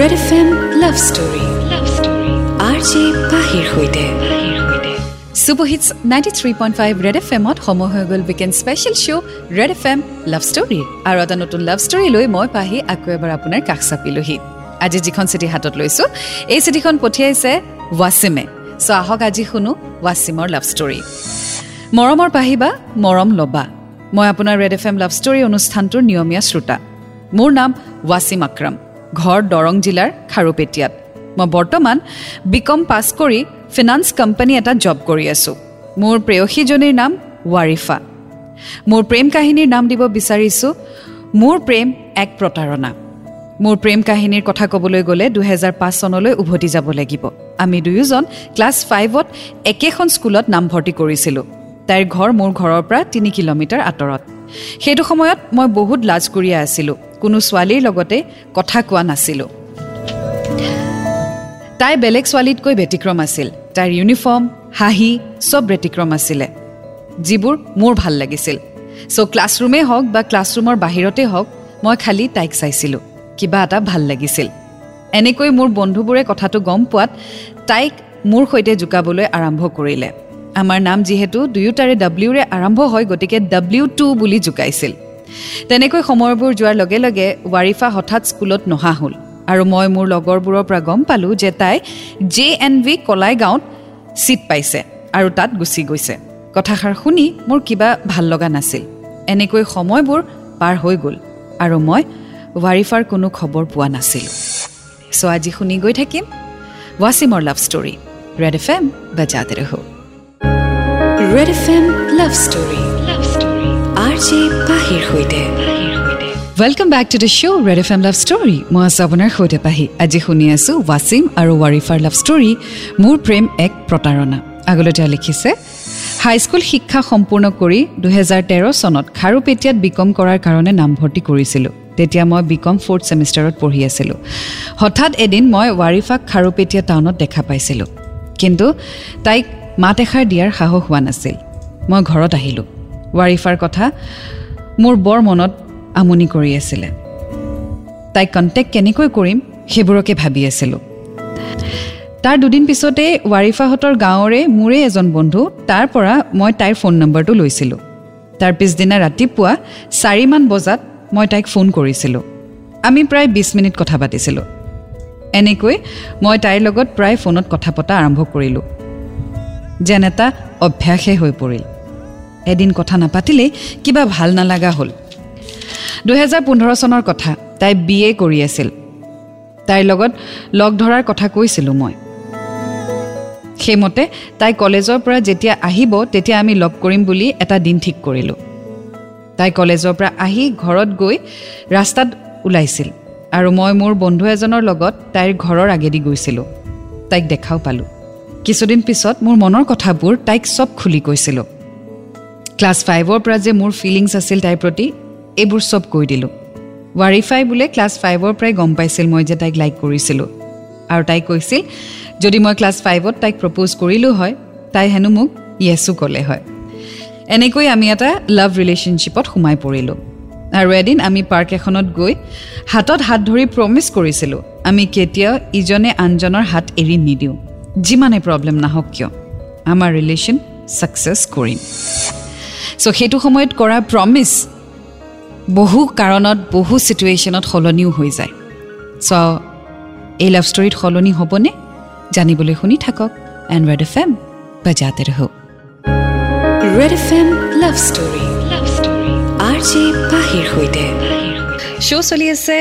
Red F M love story love story R J পাহিৰ সৈতে superhits ninety three point five Red F এমত সময় হৈ গ'ল weekend special show' Red F M love ষ্টৰীৰ আৰু এটা নতুন লাভ ষ্টৰী লৈ মই পাহি আকৌ এবাৰ আপোনাৰ কাষ চাপিলোহি আজি যিখন চিঠি হাতত লৈছোঁ এই চিঠিখন পঠিয়াইছে ৱাছিমে। চ' আহক আজি শুনো ৱাছিমৰ লাভ ষ্টৰী মৰমৰ পাহিবা মৰম ল'বা। মই আপোনাৰ Red F M love story অনুষ্ঠানটোৰ নিয়মীয়া শ্ৰোতা। মোৰ নাম ৱাছিম আক্ৰম। ঘৰ দৰং জিলাৰ খাৰুপেটীয়াত। মই বৰ্তমান বি কম পাছ কৰি ফিনান্স কোম্পানী এটাত জব কৰি আছোঁ। মোৰ প্ৰেয়সীজনীৰ নাম ৱাৰিফা। মোৰ প্ৰেম কাহিনীৰ নাম দিব বিচাৰিছোঁ। মোৰ প্ৰেম এক প্ৰতাৰণা। মোৰ প্ৰেম কাহিনীৰ কথা ক'বলৈ গ'লে দুহেজাৰ পাঁচ চনলৈ উভতি যাব লাগিব। আমি দুয়োজন ক্লাছ ফাইভত একেখন স্কুলত নামভৰ্তি কৰিছিলোঁ। তাইৰ ঘৰ মোৰ ঘৰৰ পৰা তিনি কিলোমিটাৰ আঁতৰত। সেইটো সময়ত মই বহুত লাজ কৰিয়া আছিলোঁ। কোনো ছোৱালীৰ লগতে কথা কোৱা নাছিলোঁ। তাই বেলেগ ছোৱালীতকৈ ব্যতিক্ৰম আছিল। তাইৰ ইউনিফৰ্ম হাঁহি চব ব্যতিক্ৰম আছিলে। যিবোৰ মোৰ ভাল লাগিছিল। চ' ক্লাছৰুমেই হওক বা ক্লাছৰুমৰ বাহিৰতে হওক মই খালী তাইক চাইছিলোঁ। কিবা এটা ভাল লাগিছিল। এনেকৈ মোৰ বন্ধুবোৰে কথাটো গম পোৱাত তাইক মোৰ সৈতে জোকাবলৈ আৰম্ভ কৰিলে। আমাৰ নাম যিহেতু দুয়োটাৰে ডাব্লিউৰে আৰম্ভ হয় গতিকে ডাব্লিউ টু বুলি জোকাইছিল। তেনেকৈ সময়বোৰ যোৱাৰ লগে লগে ৱাৰিফা হঠাৎ স্কুলত নহা হ'ল আৰু মই মোৰ লগৰবোৰৰ পৰা গম পালোঁ যে তাই জে এন ভি কলাই গাঁৱত ছিট পাইছে আৰু তাত গুচি গৈছে। কথাষাৰ শুনি মোৰ কিবা ভাল লগা নাছিল। এনেকৈ সময়বোৰ পাৰ হৈ গ'ল আৰু মই ৱাৰিফাৰ কোনো খবৰ পোৱা নাছিলোঁ। চ' আজি শুনি গৈ থাকিম ৱাছিমৰ love story. Red F M বাজাতে Red F M love story. Welcome back to the show' Red F M love story মই আছোঁ আপোনাৰ সৈতে পাহি আজি শুনি আছোঁ ৱাছিম আৰু ৱাৰিফাৰ লাভ ষ্টৰী মোৰ প্ৰেম এক প্ৰতাৰণা আগলৈ তেওঁ লিখিছে হাইস্কুল শিক্ষা সম্পূৰ্ণ কৰি দুহেজাৰ তেৰ চনত খাৰুপেটীয়াত বি কম কৰাৰ কাৰণে নামভৰ্তি কৰিছিলোঁ তেতিয়া মই বি কম ফ'ৰ্থ ছেমিষ্টাৰত পঢ়ি আছিলোঁ হঠাৎ এদিন মই ৱাৰিফাক খাৰুপেটীয়া টাউনত দেখা পাইছিলোঁ কিন্তু তাইক মাত এষাৰ দিয়াৰ সাহস হোৱা নাছিল মই ঘৰত আহিলোঁ ৱাৰিফাৰ কথা মোৰ বৰ মনত আমনি কৰি আছিলে। তাইক কণ্টেক্ট কেনেকৈ কৰিম সেইবোৰকে ভাবি আছিলোঁ। তাৰ দুদিন পিছতেই ৱাৰিফাহঁতৰ গাঁৱৰে মোৰে এজন বন্ধু তাৰ পৰা মই তাইৰ ফোন নম্বৰটো লৈছিলোঁ। তাৰ পিছদিনা ৰাতিপুৱা চাৰিমান বজাত মই তাইক ফোন কৰিছিলোঁ। আমি প্ৰায় বিছ মিনিট কথা পাতিছিলোঁ। এনেকৈ মই তাইৰ লগত প্ৰায় ফোনত কথা পতা আৰম্ভ কৰিলোঁ। যেন এটা অভ্যাসেই হৈ পৰিল। এদিন কথা নাপাতিলেই কিবা ভাল নালাগা হ'ল। দুহেজাৰ পোন্ধৰ চনৰ কথা তাই বি এ কৰি আছিল। তাইৰ লগত লগ ধৰাৰ কথা কৈছিলোঁ মই। সেইমতে তাই কলেজৰ পৰা যেতিয়া আহিব তেতিয়া আমি লগ কৰিম বুলি এটা দিন ঠিক কৰিলোঁ। তাই কলেজৰ পৰা আহি ঘৰত গৈ ৰাস্তাত ওলাইছিল আৰু মই মোৰ বন্ধু এজনৰ লগত তাইৰ ঘৰৰ আগেদি গৈছিলোঁ। তাইক দেখাও পালোঁ। কিছুদিন পিছত মোৰ মনৰ কথাবোৰ তাইক চব খুলি কৈছিলোঁ। ক্লাছ ফাইভৰ পৰা যে মোৰ ফিলিংছ আছিল তাইৰ প্ৰতি এইবোৰ চব কৈ দিলোঁ। ৱাৰিফাই বোলে ক্লাছ ফাইভৰ পৰাই গম পাইছিল মই যে তাইক লাইক কৰিছিলোঁ। আৰু তাই কৈছিল যদি মই ক্লাছ ফাইভত তাইক প্ৰপ'জ কৰিলোঁ হয় তাই হেনো মোক য়েছো ক'লে হয়। এনেকৈ আমি এটা লাভ ৰিলেশ্যনশ্বিপত সোমাই পৰিলোঁ। আৰু এদিন আমি পাৰ্ক এখনত গৈ হাতত হাত ধৰি প্ৰমিছ কৰিছিলোঁ আমি কেতিয়াও ইজনে আনজনৰ হাত এৰি নিদিওঁ। যিমানে প্ৰব্লেম নাহক কিয় আমাৰ ৰিলেশ্যন ছাকচেছ কৰিম। চ' সেইটো সময়ত কৰা প্ৰমিছ বহু কাৰণত বহু ছিটুৱেশ্যনত সলনিও হৈ যায়। চ' এই লাভ ষ্টৰীত সলনি হ'বনে? জানিবলৈ শুনি থাকক। এণ্ড ৰেড এফ এম বাজাতে ৰহক। Red F M love story love story R J পাহিৰ সৈতে। শ্ব' চলি আছে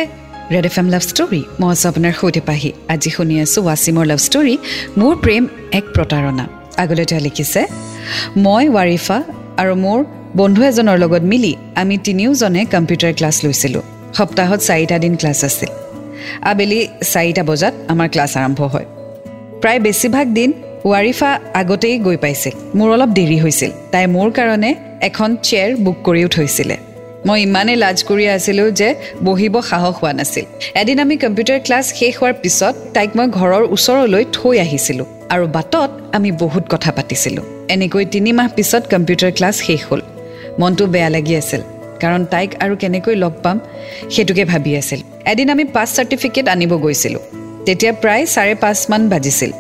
Red F M love story মই আছোঁ আপোনাৰ সৈতে পাহি। আজি শুনি আছোঁ ৱাছিমৰ লাভ ষ্টৰী মোৰ প্ৰেম এক প্ৰতাৰণা। আগলৈ তেওঁ লিখিছে মই ৱাৰিফা আৰু মোৰ বন্ধু এজনৰ লগত মিলি আমি তিনিওজনে কম্পিউটাৰ ক্লাছ লৈছিলোঁ। সপ্তাহত চাৰিটা দিন ক্লাছ আছিল। আবেলি চাৰিটা বজাত আমাৰ ক্লাছ আৰম্ভ হয়। প্ৰায় বেছিভাগ দিন ৱাৰিফা আগতেই গৈ পাইছিল। মোৰ অলপ দেৰি হৈছিল। তাই মোৰ কাৰণে এখন চেয়াৰ বুক কৰিও থৈছিলে। মই ইমানেই লাজ কৰি আছিলোঁ যে বহিব সাহস হোৱা নাছিল। এদিন আমি কম্পিউটাৰ ক্লাছ শেষ হোৱাৰ পিছত তাইক মই ঘৰৰ ওচৰলৈ থৈ আহিছিলোঁ। আৰু বাটত আমি বহুত কথা পাতিছিলোঁ। এনেকৈ তিনিমাহ পিছত কম্পিউটাৰ ক্লাছ শেষ হ'ল। মনটো বেয়া লাগি আছিল কাৰণ তাইক আৰু কেনেকৈ লগ পাম সেইটোকে ভাবি আছিল। এদিন আমি পাছ চাৰ্টিফিকেট আনিব গৈছিলোঁ। তেতিয়া প্ৰায় চাৰে পাঁচমান বাজিছিল।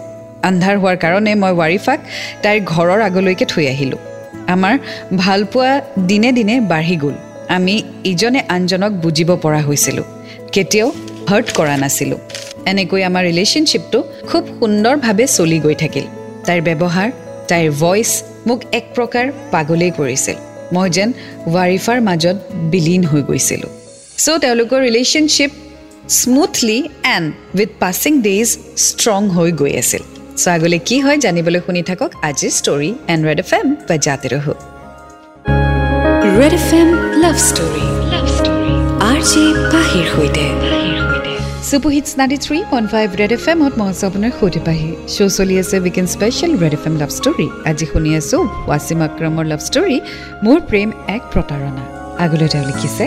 আন্ধাৰ হোৱাৰ কাৰণে মই ৱাৰিফাক তাইৰ ঘৰৰ আগলৈকে থৈ আহিলোঁ। আমাৰ ভালপোৱা দিনে দিনে বাঢ়ি গ'ল। আমি ইজনে আনজনক বুজিব পৰা হৈছিলোঁ। কেতিয়াও হাৰ্ট কৰা নাছিলোঁ। এনেকৈ আমাৰ ৰিলেশ্যনশ্বিপটো খুব সুন্দৰভাৱে চলি গৈ থাকিল। তাইৰ ব্যৱহাৰ তাইৰ ভইচ মোক এক প্ৰকাৰ পাগলেই কৰিছিল। মই যেন ৱাৰিফাৰ মাজত বিলীন হৈ গৈছিলোঁ। চ' তেওঁলোকৰ relationship smoothly and with passing days strong হৈ গৈ আছিল। চ' আগলৈ কি হয় জানিবলৈ শুনি থাকক আজিৰ story and Red F M বা জাতি ৰহু। Red F M love story love story R J পাহিৰ সৈতে। Superhits ninety three point five Red F এমত মই আছোঁ আপোনাৰ সৈতে পাহি। শ্ব' চলি আছে weekend special Red F M love story আজি শুনি আছোঁ ৱাছিম আক্ৰমৰ লাভ ষ্টৰী মোৰ প্ৰেম এক প্ৰতাৰণা। আগলৈ তেওঁ লিখিছে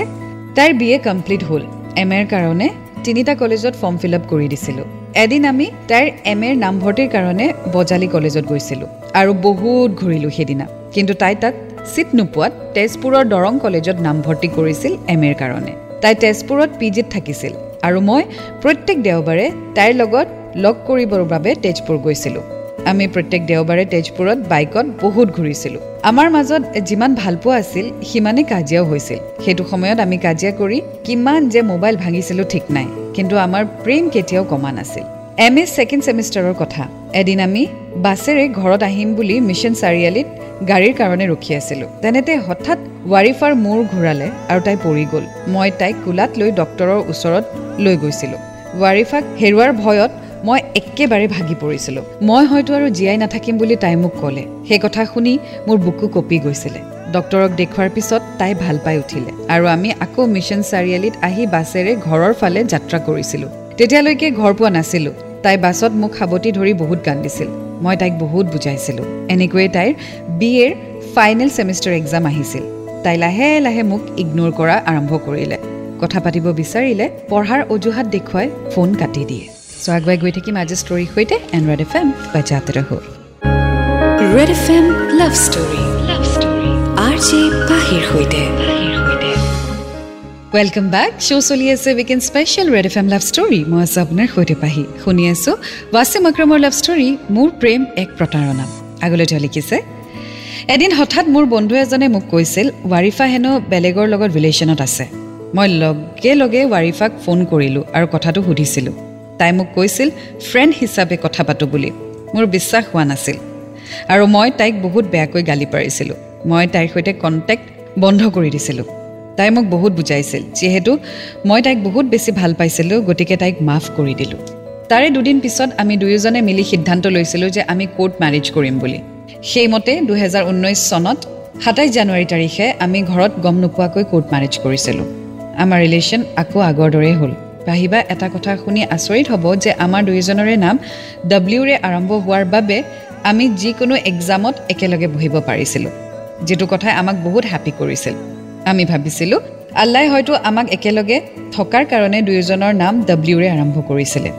তাইৰ বি এ কমপ্লিট হ'ল। এম এৰ কাৰণে তিনিটা কলেজত ফৰ্ম ফিল আপ কৰি দিছিলোঁ। এদিন আমি তাইৰ এম এৰ নামভৰ্তিৰ কাৰণে বজালী কলেজত গৈছিলোঁ আৰু বহুত ঘূৰিলোঁ সেইদিনা। কিন্তু তাই তাত ছিট নোপোৱাত তেজপুৰৰ দৰং কলেজত নামভৰ্তি কৰিছিল এম এৰ কাৰণে। তাই তেজপুৰত পি জিত থাকিছিল। আৰু মই প্ৰত্যেক দেওবাৰে তাইৰ লগত লগ কৰিবৰ বাবে তেজপুৰ গৈছিলোঁ। আমি প্ৰত্যেক দেওবাৰে তেজপুৰত বাইকত বহুত ঘূৰিছিলোঁ। আমাৰ মাজত যিমান ভালপোৱা আছিল সিমানেই কাজিয়াও হৈছিল। সেইটো সময়ত আমি কাজিয়া কৰি কিমান যে মোবাইল ভাঙিছিলোঁ ঠিক নাই। কিন্তু আমাৰ প্ৰেম কেতিয়াও কমা নাছিল। এম এ ছেকেণ্ড ছেমিষ্টাৰৰ কথা। এদিন আমি বাছেৰে ঘৰত আহিম বুলি মিছন চাৰিআলিত গাড়ীৰ কাৰণে ৰখি আছিলোঁ। তেনেতে হঠাৎ ৱাৰিফাৰ মূৰ ঘূৰালে আৰু তাই পৰি গ'ল। মই তাইক কোলাত লৈ ডক্তৰৰ ওচৰত লৈ গৈছিলোঁ। ৱাৰিফাক হেৰুৱাৰ ভয়ত মই একেবাৰে ভাগি পৰিছিলোঁ। মই হয়তো আৰু জীয়াই নাথাকিম বুলি তাই মোক ক'লে। সেই কথা শুনি মোৰ বুকু কঁপি গৈছিলে। ডক্তৰক দেখুৱাৰ পিছত তাই ভাল পাই উঠিলে আৰু আমি আকৌ মিছন চাৰিআলিত আহি বাছেৰে ঘৰৰ ফালে যাত্ৰা কৰিছিলোঁ। তেতিয়ালৈকে ঘৰ পোৱা নাছিলোঁ। তাই বাছত মোক সাৱটি ধৰি বহুত গান দিছিল। মই তাইক বহুত বুজাইছিলোঁ। এনেকৈয়ে তাইৰ বি এৰ ফাইনেল ছেমিষ্টাৰ এক্সাম আহিছিল। তাই লাহে লাহে মোক ইগন'ৰ কৰা আৰম্ভ কৰিলে। কথা পাতিব বিচাৰিলে পঢ়াৰ অজুহাত দেখুৱাই ফোন কাটি দিয়ে। চ' আগুৱাই গৈ থাকিম আজি ষ্টৰীৰ সৈতে এণ্ড্ৰইড এফ এম বা জাতে ৰহো Red F M love story love story R J পাহিৰ সৈতে। ৱেলকাম বেক শ্ব' চলি আছে weekend special Red F M love story মই আছোঁ আপোনাৰ সৈতে পাহি শুনি আছোঁ ৱাছিম আক্ৰমৰ লাভ ষ্টৰী মোৰ প্ৰেম এক প্ৰতাৰণা আগলৈ তেওঁ লিখিছে এদিন হঠাৎ মোৰ বন্ধু এজনে মোক কৈছিল ৱাৰিফা হেনো বেলেগৰ লগত ৰিলেশ্যনত আছে মই লগে লগে ৱাৰিফাক ফোন কৰিলোঁ আৰু কথাটো সুধিছিলোঁ তাই মোক কৈছিল ফ্ৰেণ্ড হিচাপে কথা পাতোঁ বুলি মোৰ বিশ্বাস হোৱা নাছিল আৰু মই তাইক বহুত বেয়াকৈ গালি পাৰিছিলোঁ মই তাইৰ সৈতে কণ্টেক্ট বন্ধ কৰি দিছিলোঁ তাই মোক বহুত বুজাইছিল যিহেতু মই তাইক বহুত বেছি ভাল পাইছিলোঁ গতিকে তাইক মাফ কৰি দিলোঁ। তাৰে দুদিন পিছত আমি দুয়োজনে মিলি সিদ্ধান্ত লৈছিলোঁ যে আমি কোৰ্ট মেৰেজ কৰিম বুলি। সেইমতে দুহেজাৰ ঊনৈছ চনত সাতাইছ জানুৱাৰী তাৰিখে আমি ঘৰত গম নোপোৱাকৈ কোৰ্ট মেৰেজ কৰিছিলোঁ। আমাৰ ৰিলেশ্যন আকৌ আগৰ দৰেই হ'ল। পাহিবা এটা কথা শুনি আচৰিত হ'ব যে আমাৰ দুয়োজনৰে নাম ডব্লিউৰে আৰম্ভ হোৱাৰ বাবে আমি যিকোনো এক্সামত একেলগে বহিব পাৰিছিলোঁ যিটো কথাই আমাক বহুত হেপী কৰিছিল। আমি ভাবিছিলোঁ আল্লাই হয়তো আমাক একেলগে থকাৰ কাৰণে দুয়োজনৰ নাম ডব্লিউৰে আৰম্ভ কৰিছিলে।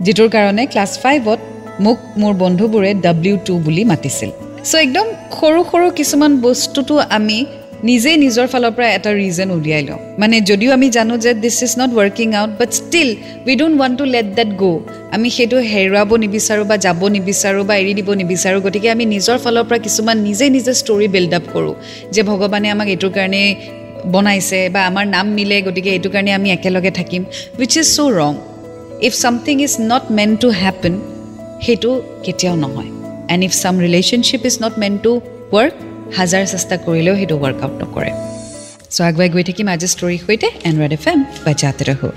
যিটোৰ কাৰণে ক্লাছ ফাইভত মোক মোৰ বন্ধুবোৰে ডব্লিউ টু বুলি মাতিছিল। চ' একদম সৰু সৰু কিছুমান বস্তুটো আমি নিজেই নিজৰ ফালৰ পৰা এটা ৰিজন উলিয়াই লওঁ। মানে যদিও আমি জানো যে this is not working out but still we don't want to let that go' আমি সেইটো হেৰুৱাব নিবিচাৰোঁ বা যাব নিবিচাৰোঁ বা এৰি দিব নিবিচাৰোঁ। গতিকে আমি নিজৰ ফালৰ পৰা কিছুমান নিজে নিজে ষ্টৰি বিল্ড আপ কৰোঁ যে ভগৱানে আমাক এইটোৰ কাৰণে বনাইছে বা আমাৰ নাম মিলে গতিকে এইটো কাৰণে আমি একেলগে থাকিম which is so' wrong if something is not meant to happen সেইটো কেতিয়াও নহয়। And if some relationship is not meant to work হাজাৰ চেষ্টা কৰিলেও সেইটো ৱৰ্কআউট নকৰে। চ' আগুৱাই গৈ থাকিম আজি ষ্টৰীৰ সৈতে এণ্ড্ৰইড এফ এম বা জাতে ৰহো।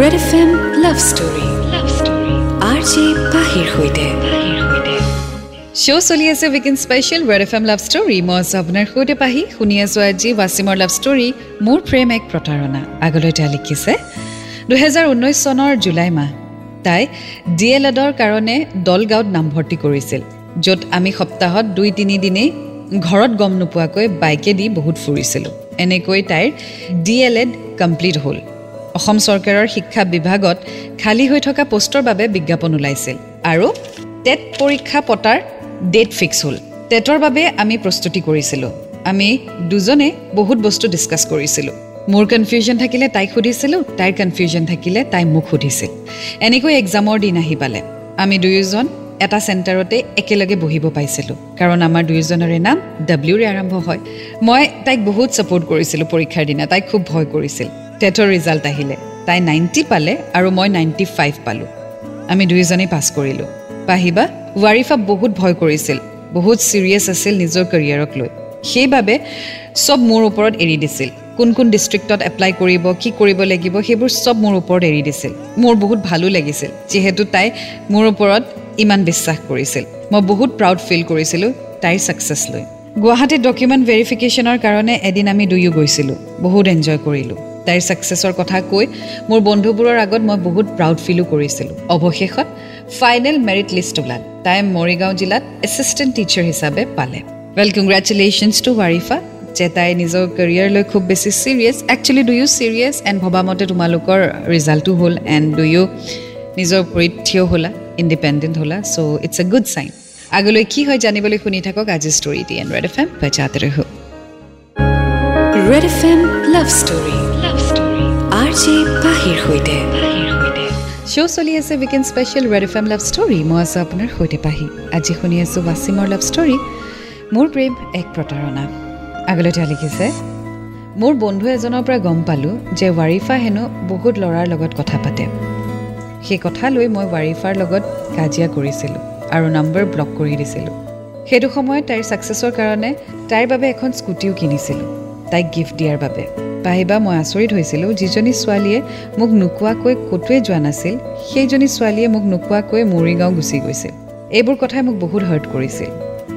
Red F M love story love story R J পাহিৰ সৈতে। শ্ব' চলি আছে weekend special Red F M love story মই আছোঁ আপোনাৰ সৈতে পাহি শুনি আছোঁ আজি ৱাছিমৰ লাভ ষ্টৰী মোৰ প্ৰেম এক প্ৰতাৰণা। আগলৈ তেওঁ লিখিছে দুহেজাৰ ঊনৈছ চনৰ জুলাই মাহ। তাই ডি এল এডৰ কাৰণে দলগাঁৱত নামভৰ্তি কৰিছিল। য'ত আমি সপ্তাহত দুই তিনিদিনেই ঘৰত গম নোপোৱাকৈ বাইকেদি বহুত ফুৰিছিলোঁ। এনেকৈ তাইৰ ডি এল এড কমপ্লিট হ'ল। অসম চৰকাৰৰ শিক্ষা বিভাগত খালী হৈ থকা পষ্টৰ বাবে বিজ্ঞাপন ওলাইছিল আৰু টেট পৰীক্ষা পতাৰ ডেট ফিক্স হ'ল। টেটৰ বাবে আমি প্ৰস্তুতি কৰিছিলোঁ। আমি দুজনে বহুত বস্তু ডিছকাছ কৰিছিলোঁ। মোৰ কনফিউজন থাকিলে তাইক সুধিছিলোঁ তাইৰ কনফিউজন থাকিলে তাই মোক সুধিছিল। এনেকৈ এক্সামৰ দিন আহি পালে। আমি দুয়োজন এটা চেণ্টাৰতে একেলগে বহিব পাইছিলোঁ। কাৰণ আমাৰ দুয়োজনৰে নাম ডাব্লিউৰে আৰম্ভ হয়। মই তাইক বহুত ছাপৰ্ট কৰিছিলোঁ পৰীক্ষাৰ দিনা। তাইক খুব ভয় কৰিছিল। টেটৰ ৰিজাল্ট আহিলে। তাই নাইণ্টি পালে আৰু মই নাইণ্টি ফাইভ পালোঁ। আমি দুয়োজনেই পাছ কৰিলোঁ। পাহিবা ৱাৰিফা বহুত ভয় কৰিছিল। বহুত ছিৰিয়াছ আছিল নিজৰ কেৰিয়াৰক লৈ। সেইবাবে চব মোৰ ওপৰত এৰি দিছিল। কোন কোন ডিষ্ট্ৰিক্টত এপ্লাই কৰিব কি কৰিব লাগিব সেইবোৰ চব মোৰ ওপৰত এৰি দিছিল। মোৰ বহুত ভালো লাগিছিল। যিহেতু তাই মোৰ ওপৰত ইমান বিশ্বাস কৰিছিল। মই বহুত প্ৰাউড ফিল কৰিছিলোঁ তাইৰ ছাকচেছ লৈ। গুৱাহাটীত ডকুমেণ্ট ভেৰিফিকেশ্যনৰ কাৰণে এদিন আমি দুয়ো গৈছিলোঁ বহুত এনজয় কৰিলোঁ। তাইৰ ছাকচেছৰ কথা কৈ মোৰ বন্ধুবোৰৰ আগত মই বহুত প্ৰাউড ফিলো কৰিছিলোঁ। অৱশেষত ফাইনেল মেৰিট লিষ্ট ওলাল তাই মৰিগাঁও জিলাত এছিষ্টেণ্ট টিচাৰ হিচাপে পালে। ৱেল কংগ্ৰেচুলেশ্যনছ টু ৱাৰিফা যে তাই নিজৰ কেৰিয়াৰ লৈ খুব বেছি serious actually do you serious and ভবামতে তোমালোকৰ ৰিজাল্টো হ'ল এণ্ড ডু ইউ নিজৰ ভৰিত থিয় হ'লা। ইণ্ডিপেণ্ডেণ্ট হ'লা so' it's a good sign আগলৈ কি হয় জানিবলৈ শুনি থাকক আজি ষ্টৰি টি এণ্ড ৰেড এফ এম বজাতে ৰহ Red F M love story love story R J পাহিৰ সৈতে শ্ব' চলি আছে weekend special Red F M love story মই আছোঁ আপোনাৰ সৈতে পাহি আজি শুনি আছোঁ ৱাচিমৰ লাভ ষ্টৰী মোৰ প্ৰেম এক প্ৰতাৰণা আগলৈ তেওঁ লিখিছে মোৰ বন্ধু এজনৰ পৰা গম পালোঁ যে ৱাৰিফা হেনো বহুত ল'ৰাৰ লগত কথা পাতে সেই কথা লৈ মই ৱাৰিফাৰ লগত কাজিয়া কৰিছিলোঁ আৰু নাম্বাৰ ব্লক কৰি দিছিলোঁ। সেইটো সময়ত তাইৰ ছাকচেছৰ কাৰণে তাইৰ বাবে এখন স্কুটিও কিনিছিলোঁ। তাইক গিফ্ট দিয়াৰ বাবে। পাহিবা মই আচৰিত হৈছিলোঁ যিজনী ছোৱালীয়ে মোক নোকোৱাকৈ ক'তোৱে যোৱা নাছিল সেইজনী ছোৱালীয়ে মোক নোকোৱাকৈ মৰিগাঁও গুচি গৈছিল। এইবোৰ কথাই মোক বহুত হাৰ্ট কৰিছিল।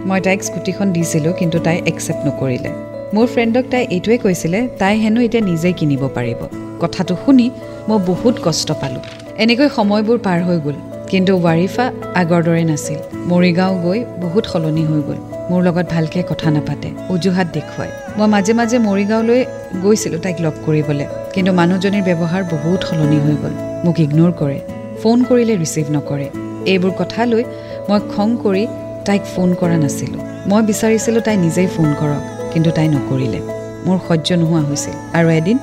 মই তাইক স্কুটিখন দিছিলোঁ কিন্তু তাই একচেপ্ট নকৰিলে। মোৰ ফ্ৰেণ্ডক তাই এইটোৱে কৈছিলে তাই হেনো এতিয়া নিজেই কিনিব পাৰিব। কথাটো শুনি মই বহুত কষ্ট পালোঁ। এনেকৈ সময়বোৰ পাৰ হৈ গ'ল। কিন্তু ৱাৰিফা আগৰ দৰে নাছিল। মৰিগাঁও গৈ বহুত সলনি হৈ গ'ল। মোৰ লগত ভালকৈ কথা নাপাতে অজুহাত দেখুৱায়। মই মাজে মাজে মৰিগাঁৱলৈ গৈছিলোঁ তাইক লগ কৰিবলৈ। কিন্তু মানুহজনীৰ ব্যৱহাৰ বহুত সলনি হৈ গ'ল। মোক ইগন'ৰ কৰে ফোন কৰিলে ৰিচিভ নকৰে। এইবোৰ কথা লৈ মই খং কৰি তাইক ফোন কৰা নাছিলোঁ। মই বিচাৰিছিলোঁ তাই নিজেই ফোন কৰক কিন্তু তাই নকৰিলে। মোৰ সহ্য নোহোৱা হৈছিল। আৰু এদিন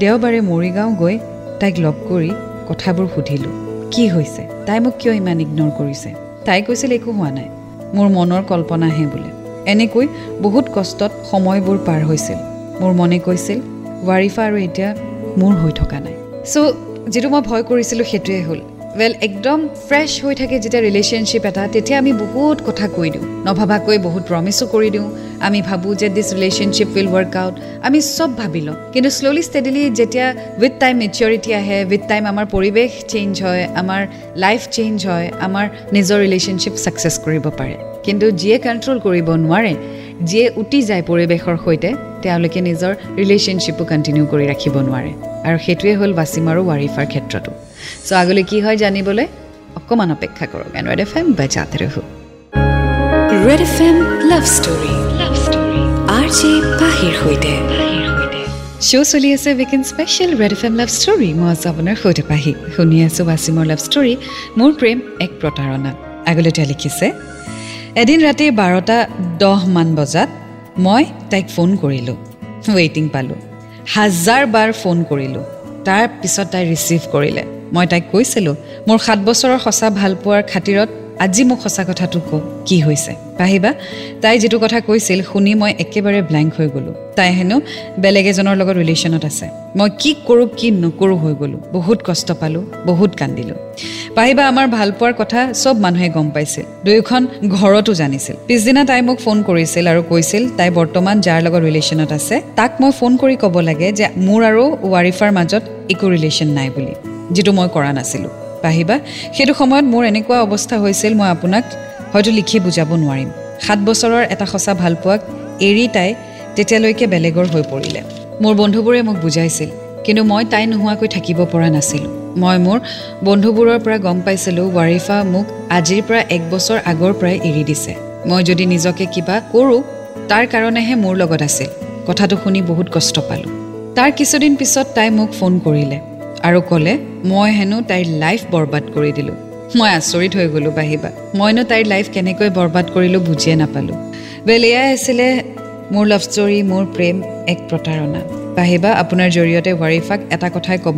দেওবাৰে মৰিগাঁও গৈ তাইক লগ কৰি কথাবোৰ সুধিলোঁ কি হৈছে? তাই মোক কিয় ইমান ইগন'ৰ কৰিছে? তাই কৈছিল একো হোৱা নাই। মোৰ মনৰ কল্পনাহে বোলে। এনেকৈ বহুত কষ্টত সময়বোৰ পাৰ হৈছিল। মোৰ মনে কৈছিল ৱাৰিফা আৰু এতিয়া মোৰ হৈ থকা নাই। চ' যিটো মই ভয় কৰিছিলোঁ সেইটোৱে হ'ল। ৱেল একদম ফ্ৰেছ হৈ থাকে যেতিয়া ৰিলেশ্যনশ্বিপ এটা তেতিয়া আমি বহুত কথা কৈ দিওঁ। নভবাকৈ বহুত প্ৰমিছো কৰি দিওঁ। আমি ভাবোঁ যে this relationship will work out আমি চব ভাবি লওঁ। কিন্তু শ্ল'লি ষ্টেডিলি যেতিয়া উইথ টাইম মেচিয়ৰিটি আহে উইথ টাইম আমাৰ পৰিৱেশ চেঞ্জ হয় আমাৰ লাইফ চেঞ্জ হয় আমাৰ নিজৰ ৰিলেশ্যনশ্বিপ ছাকচেছ কৰিব পাৰে। কিন্তু যিয়ে কণ্ট্ৰল কৰিব নোৱাৰে যিয়ে উটি যায় পৰিৱেশৰ সৈতে তেওঁলোকে নিজৰ ৰিলেশ্যনশ্বিপো কণ্টিনিউ কৰি ৰাখিব নোৱাৰে। আৰু সেইটোৱে হ'ল ৱাচিম আৰু ৱাৰিফাৰ ক্ষেত্ৰতো চ' আগলৈ কি হয় জানিবলৈ অকণমান অপেক্ষা কৰক। এণ্ড্ৰইড এফ এম বাজাতে ৰহো। Red F M love story. Love story R J পাহিৰ সৈতে। শ্ব' চলি আছে weekend special Red F M love story. মই আছোঁ আপোনাৰ সৈতে পাহি। শুনি আছোঁ ৱাচিমৰ লাভ ষ্টৰী। মোৰ প্ৰেম এক প্ৰতাৰণা। আগলৈ তেওঁ লিখিছে এদিন ৰাতি বাৰটা দহমান বজাত মই তাইক ফোন কৰিলোঁ। ৱেইটিং পালোঁ। হাজাৰ বাৰ ফোন কৰিলোঁ। তাৰপিছত তাই ৰিচিভ কৰিলে। মই তাইক কৈছিলোঁ মোৰ সাত বছৰৰ সঁচা ভালপোৱাৰ খাতিৰত আজি মোক সঁচা কথাটো কওঁ কি হৈছে? পাহিবা তাই যিটো কথা কৈছিল শুনি মই একেবাৰে ব্লেংক হৈ গ'লোঁ। তাই হেনো বেলেগ এজনৰ লগত ৰিলেশ্যনত আছে। মই কি কৰোঁ কি নকৰোঁ হৈ গ'লোঁ। বহুত কষ্ট পালোঁ বহুত কান্দিলোঁ। পাহিবা আমাৰ ভালপোৱাৰ কথা চব মানুহে গম পাইছিল। দুয়োখন ঘৰতো জানিছিল। পিছদিনা তাই মোক ফোন কৰিছিল আৰু কৈছিল তাই বৰ্তমান যাৰ লগত ৰিলেশ্যনত আছে তাক মই ফোন কৰি ক'ব লাগে যে মোৰ আৰু ৱাৰিফাৰ মাজত একো ৰিলেশ্যন নাই বুলি যিটো মই কৰা নাছিলোঁ। পাহিবা। সেইটো সময়ত মোৰ এনেকুৱা অৱস্থা হৈছিল মই আপোনাক হয়তো লিখি বুজাব নোৱাৰিম। সাত বছৰৰ এটা সঁচা ভালপোৱাক এৰি তাই তেতিয়ালৈকে বেলেগৰ হৈ পৰিলে। মোৰ বন্ধুবোৰে মোক বুজাইছিল কিন্তু মই তাই নোহোৱাকৈ থাকিব পৰা নাছিলোঁ। মই মোৰ বন্ধুবোৰৰ পৰা গম পাইছিলোঁ ৱাৰিফা মোক আজিৰ পৰা এক বছৰ আগৰ পৰাই এৰি দিছে। মই যদি নিজকে কিবা কৰোঁ তাৰ কাৰণেহে মোৰ লগত আছিল। কথাটো শুনি বহুত কষ্ট পালোঁ। তাৰ কিছুদিন পিছত তাই মোক ফোন কৰিলে। আৰু ক'লে মই হেনো তাইৰ লাইফ বৰবাদ কৰি দিলোঁ। মই আচৰিত হৈ গ'লোঁ বাহিবা। মইনো তাইৰ লাইফ কেনেকৈ বৰবাদ কৰিলোঁ বুজিয়ে নাপালোঁ। ৱেল এয়াই আছিলে মোৰ লাভ ষ্টৰী মোৰ প্ৰেম এক প্ৰতাৰণা। পাহিবা আপোনাৰ জৰিয়তে ৱাৰিফাক এটা কথাই ক'ম।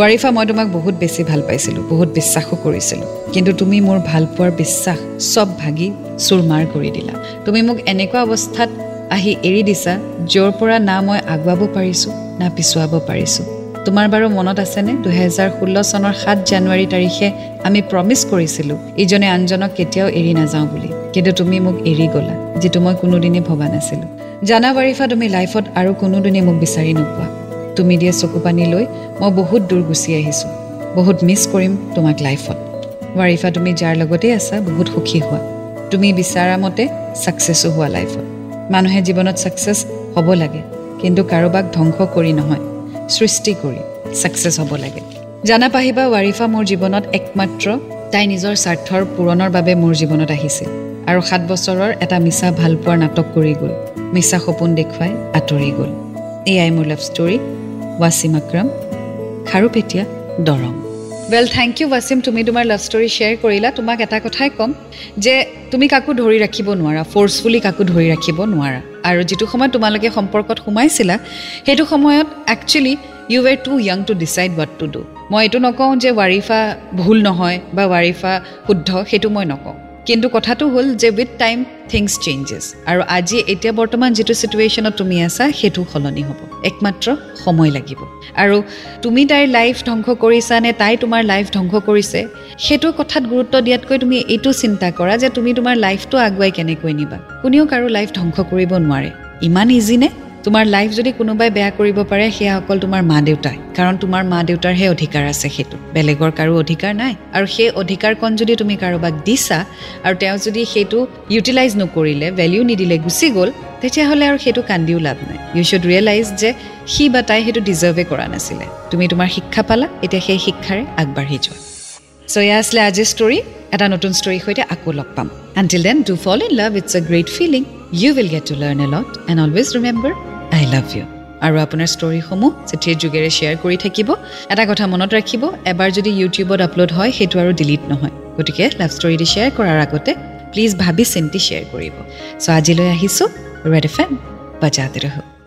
ৱাৰিফা মই তোমাক বহুত বেছি ভাল পাইছিলোঁ বহুত বিশ্বাসো কৰিছিলোঁ। কিন্তু তুমি মোৰ ভাল পোৱাৰ বিশ্বাস চব ভাগি চুৰমাৰ কৰি দিলা। তুমি মোক এনেকুৱা অৱস্থাত আহি এৰি দিছা য'ৰ পৰা না মই আগুৱাব পাৰিছোঁ না পিছুৱাব পাৰিছোঁ। তোমাৰ বাৰু মনত আছেনে? দুহেজাৰ ষোল্ল চনৰ সাত জানুৱাৰী তাৰিখে আমি প্ৰমিছ কৰিছিলোঁ ইজনে আনজনক কেতিয়াও এৰি নাযাওঁ বুলি। কিন্তু তুমি মোক এৰি গ'লা যিটো মই কোনোদিনেই ভবা নাছিলোঁ। জানা বাৰিফা তুমি লাইফত আৰু কোনোদিনেই মোক বিচাৰি নোপোৱা। তুমি দিয়ে চকু পানী লৈ মই বহুত দূৰ গুচি আহিছোঁ। বহুত মিছ কৰিম তোমাক লাইফত। ৱাৰিফা তুমি যাৰ লগতেই আছা বহুত সুখী হোৱা। তুমি বিচৰা মতে ছাকচেছো হোৱা লাইফত। মানুহে জীৱনত ছাকচেছ হ'ব লাগে কিন্তু কাৰোবাক ধ্বংস কৰি নহয়। সৃষ্টি কৰি ছাকচেছ হ'ব লাগে। জানা পাহিবা ৱাৰিফা মোৰ জীৱনত একমাত্ৰ তাই নিজৰ স্বাৰ্থৰ পূৰণৰ বাবে মোৰ জীৱনত আহিছিল আৰু সাত বছৰৰ এটা মিছা ভালপোৱাৰ নাটক কৰি গ'ল। মিছা সপোন দেখুৱাই আঁতৰি গ'ল। এয়াই মোৰ love story Wasim Akram Kharupetia Darrang. Well thank you Wasim তুমি তোমাৰ লাভ ষ্টৰী শ্বেয়াৰ কৰিলা। তোমাক এটা কথাই ক'ম যে তুমি কাকো ধৰি ৰাখিব নোৱাৰা ফ'ৰ্চফুলি কাকো ধৰি ৰাখিব নোৱাৰা। আৰু যিটো সময়ত তোমালোকে সম্পৰ্কত সোমাইছিলা সেইটো সময়ত actually you were too young to decide what to do মই এইটো নকওঁ যে ৱাৰিফা ভুল নহয় বা ৱাৰিফা শুদ্ধ সেইটো মই নকওঁ। কিন্তু কথাটো হ'ল যে উইথ টাইম থিংছ চেঞ্জেছ আৰু আজি এতিয়া বৰ্তমান যিটো ছিটুৱেশ্যনত তুমি আছা সেইটো সলনি হ'ব। একমাত্ৰ সময় লাগিব। আৰু তুমি তাইৰ লাইফ ধ্বংস কৰিছা নে তাই তোমাৰ লাইফ ধ্বংস কৰিছে সেইটো কথাত গুৰুত্ব দিয়াতকৈ তুমি এইটো চিন্তা কৰা যে তুমি তোমাৰ লাইফটো আগুৱাই কেনেকৈ নিবা। কোনেও কাৰো লাইফ ধ্বংস কৰিব নোৱাৰে। ইমান ইজি নে? তোমাৰ লাইফ যদি কোনোবাই বেয়া কৰিব পাৰে সেয়া অকল তোমাৰ মা দেউতাই। কাৰণ তোমাৰ মা দেউতাৰহে অধিকাৰ আছে সেইটো। বেলেগৰ কাৰো অধিকাৰ নাই। আৰু সেই অধিকাৰকণ যদি তুমি কাৰোবাক দিছা আৰু তেওঁ যদি সেইটো ইউটিলাইজ নকৰিলে ভেলিউ নিদিলে গুচি গ'ল তেতিয়াহ'লে আৰু সেইটো কান্দিও লাভ নাই। ইউ শ্বুড ৰিয়েলাইজ যে সি বা তাই সেইটো ডিজাৰ্ভে কৰা নাছিলে। তুমি তোমাৰ শিক্ষা পালা এতিয়া সেই শিক্ষাৰে আগবাঢ়ি যোৱা। চ' এয়া আছিলে আজিৰ ষ্টৰী এটা নতুন ষ্টৰীৰ সৈতে আকৌ লগ পাম until then do fall in love it's a great feeling you will get to learn a lot and always remember I love you আৰু আপোনাৰ ষ্টৰীসমূহ চিঠিৰ যোগেৰে শ্বেয়াৰ কৰি থাকিব এটা কথা মনত ৰাখিব এবাৰ যদি ইউটিউবত আপলোড হয় সেইটো আৰু ডিলিট নহয় গতিকে লাভ ষ্টৰীটি শ্বেয়াৰ কৰাৰ আগতে প্লিজ ভাবি চিন্তি শ্বেয়াৰ কৰিব চ' আজিলৈ আহিছোঁ ৰেড এফ এম বাজাতে ৰহ